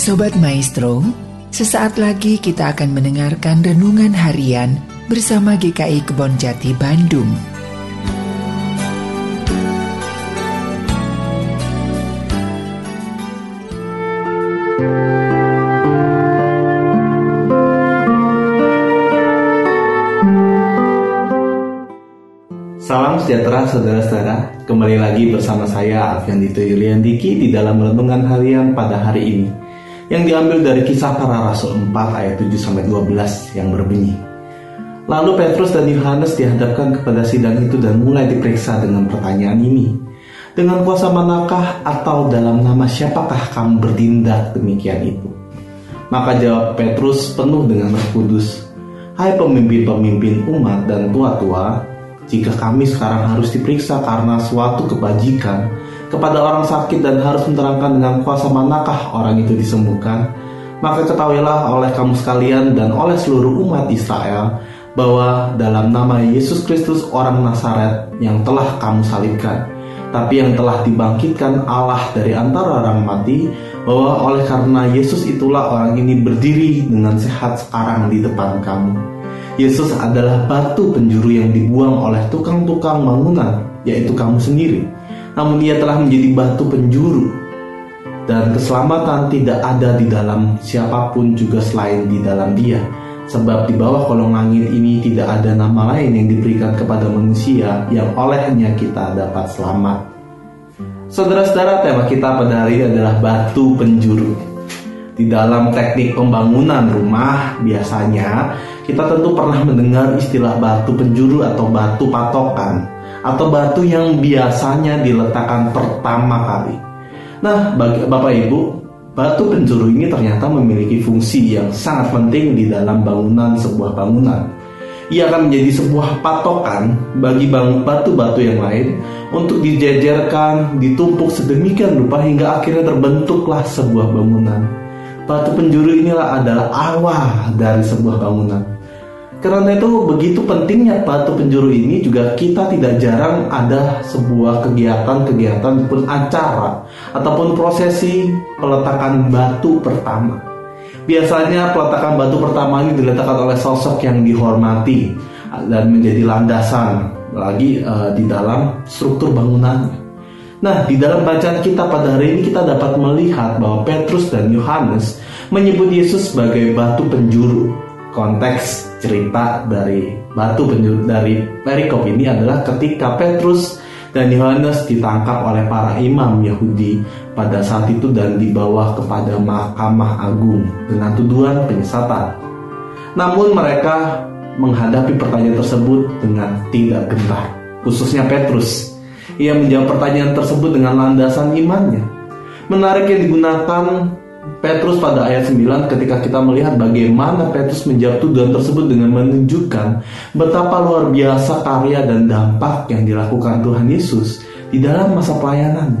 Sobat Maestro, sesaat lagi kita akan mendengarkan renungan harian bersama GKI Kebon Jati Bandung. Salam sejahtera saudara-saudara, kembali lagi bersama saya Alfian Dito Yuliandiki di dalam renungan harian pada hari ini yang diambil dari kisah para rasul 4 ayat 7 sampai 12 yang berbunyi. Lalu Petrus dan Yohanes dihadapkan kepada sidang itu dan mulai diperiksa dengan pertanyaan ini. Dengan kuasa manakah atau dalam nama siapakah kamu bertindak demikian itu? Maka jawab Petrus penuh dengan Roh Kudus, Hai pemimpin-pemimpin umat dan tua-tua, jika kami sekarang harus diperiksa karena suatu kebajikan kepada orang sakit dan harus menerangkan dengan kuasa manakah orang itu disembuhkan, maka ketahuilah oleh kamu sekalian dan oleh seluruh umat Israel bahwa dalam nama Yesus Kristus orang Nazaret yang telah kamu salibkan, tapi yang telah dibangkitkan Allah dari antara orang mati, bahwa oleh karena Yesus itulah orang ini berdiri dengan sehat sekarang di depan kamu. Yesus adalah batu penjuru yang dibuang oleh tukang-tukang bangunan, yaitu kamu sendiri. Namun ia telah menjadi batu penjuru dan keselamatan tidak ada di dalam siapa pun juga selain di dalam dia. Sebab di bawah kolong langit ini tidak ada nama lain yang diberikan kepada manusia yang olehnya kita dapat selamat. Saudara-saudara, tema kita pada hari ini adalah batu penjuru. Di dalam teknik pembangunan rumah biasanya kita tentu pernah mendengar istilah batu penjuru atau batu patokan atau batu yang biasanya diletakkan pertama kali. Nah, bagi Bapak Ibu, batu penjuru ini ternyata memiliki fungsi yang sangat penting di dalam bangunan sebuah bangunan. Ia akan menjadi sebuah patokan bagi batu-batu yang lain untuk dijejerkan, ditumpuk sedemikian rupa hingga akhirnya terbentuklah sebuah bangunan. Batu penjuru inilah adalah awal dari sebuah bangunan. Karena itu begitu pentingnya batu penjuru ini juga kita tidak jarang ada sebuah kegiatan-kegiatan pun acara ataupun prosesi peletakan batu pertama. Biasanya peletakan batu pertama ini diletakkan oleh sosok yang dihormati dan menjadi landasan lagi uh, di dalam struktur bangunannya. Nah, di dalam bacaan kita pada hari ini kita dapat melihat bahwa Petrus dan Yohanes menyebut Yesus sebagai batu penjuru. Konteks cerita dari batu penjuru dari perikop ini adalah ketika Petrus dan Yohanes ditangkap oleh para imam Yahudi pada saat itu dan dibawa kepada Mahkamah Agung dengan tuduhan penyesatan. Namun mereka menghadapi pertanyaan tersebut dengan tidak gentar, khususnya Petrus ia menjawab pertanyaan tersebut dengan landasan imannya. Menarik yang digunakan Petrus pada ayat 9 ketika kita melihat bagaimana Petrus menjawab tuduhan tersebut dengan menunjukkan betapa luar biasa karya dan dampak yang dilakukan Tuhan Yesus di dalam masa pelayanan.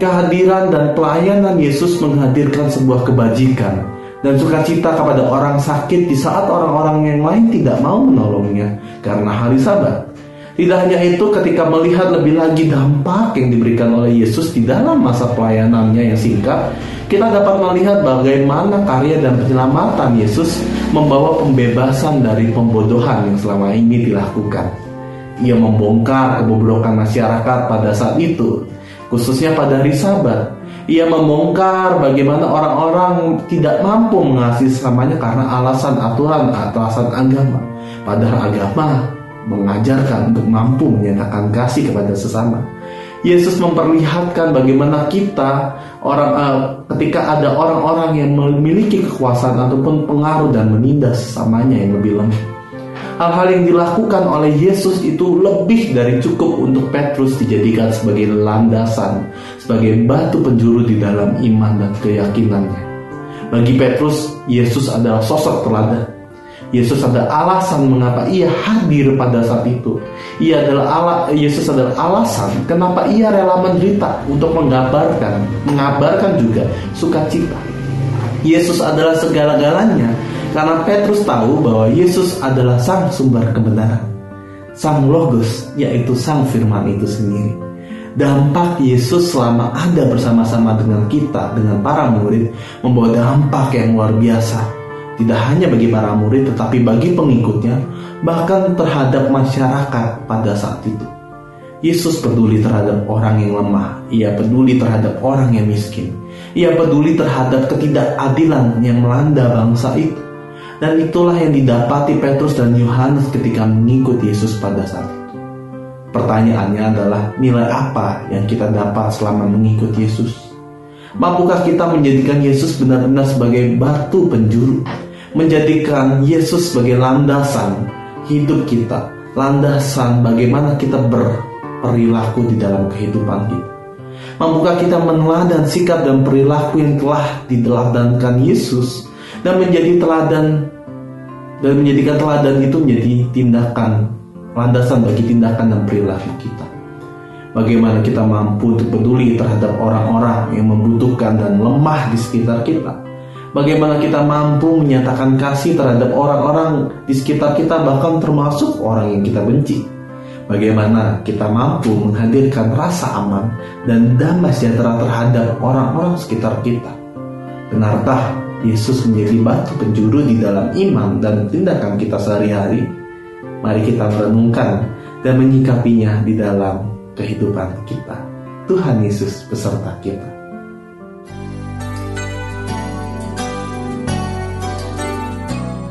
Kehadiran dan pelayanan Yesus menghadirkan sebuah kebajikan dan sukacita kepada orang sakit di saat orang-orang yang lain tidak mau menolongnya karena hari sabat. Tidak hanya itu, ketika melihat lebih lagi dampak yang diberikan oleh Yesus di dalam masa pelayanannya yang singkat, kita dapat melihat bagaimana karya dan penyelamatan Yesus membawa pembebasan dari pembodohan yang selama ini dilakukan. Ia membongkar kebobrokan masyarakat pada saat itu, khususnya pada hari Sabat. Ia membongkar bagaimana orang-orang tidak mampu mengasihi sesamanya karena alasan aturan atau alasan agama. Padahal agama mengajarkan untuk mampu menyatakan kasih kepada sesama. Yesus memperlihatkan bagaimana kita orang uh, ketika ada orang-orang yang memiliki kekuasaan ataupun pengaruh dan menindas sesamanya yang lebih lemah. Hal-hal yang dilakukan oleh Yesus itu lebih dari cukup untuk Petrus dijadikan sebagai landasan, sebagai batu penjuru di dalam iman dan keyakinannya. Bagi Petrus, Yesus adalah sosok teladan Yesus ada alasan mengapa ia hadir pada saat itu. Ia adalah Allah, Yesus adalah alasan kenapa ia rela menderita untuk menggambarkan, mengabarkan juga sukacita. Yesus adalah segala-galanya karena Petrus tahu bahwa Yesus adalah sang sumber kebenaran. Sang logos yaitu sang firman itu sendiri. dampak Yesus selama ada bersama-sama dengan kita, dengan para murid, membawa dampak yang luar biasa. Tidak hanya bagi para murid, tetapi bagi pengikutnya, bahkan terhadap masyarakat pada saat itu. Yesus peduli terhadap orang yang lemah, ia peduli terhadap orang yang miskin, ia peduli terhadap ketidakadilan yang melanda bangsa itu. Dan itulah yang didapati Petrus dan Yohanes ketika mengikuti Yesus pada saat itu. Pertanyaannya adalah nilai apa yang kita dapat selama mengikuti Yesus? Mampukah kita menjadikan Yesus benar-benar sebagai batu penjuru? Menjadikan Yesus sebagai landasan hidup kita, landasan bagaimana kita berperilaku di dalam kehidupan kita. Mampukah kita meneladan sikap dan perilaku yang telah diteladankan Yesus dan menjadi teladan dan menjadikan teladan itu menjadi tindakan landasan bagi tindakan dan perilaku kita. Bagaimana kita mampu untuk peduli terhadap orang-orang yang membutuhkan dan lemah di sekitar kita. Bagaimana kita mampu menyatakan kasih terhadap orang-orang di sekitar kita bahkan termasuk orang yang kita benci. Bagaimana kita mampu menghadirkan rasa aman dan damai sejahtera terhadap orang-orang sekitar kita. Benarkah Yesus menjadi batu penjuru di dalam iman dan tindakan kita sehari-hari? Mari kita merenungkan dan menyikapinya di dalam kehidupan kita. Tuhan Yesus beserta kita.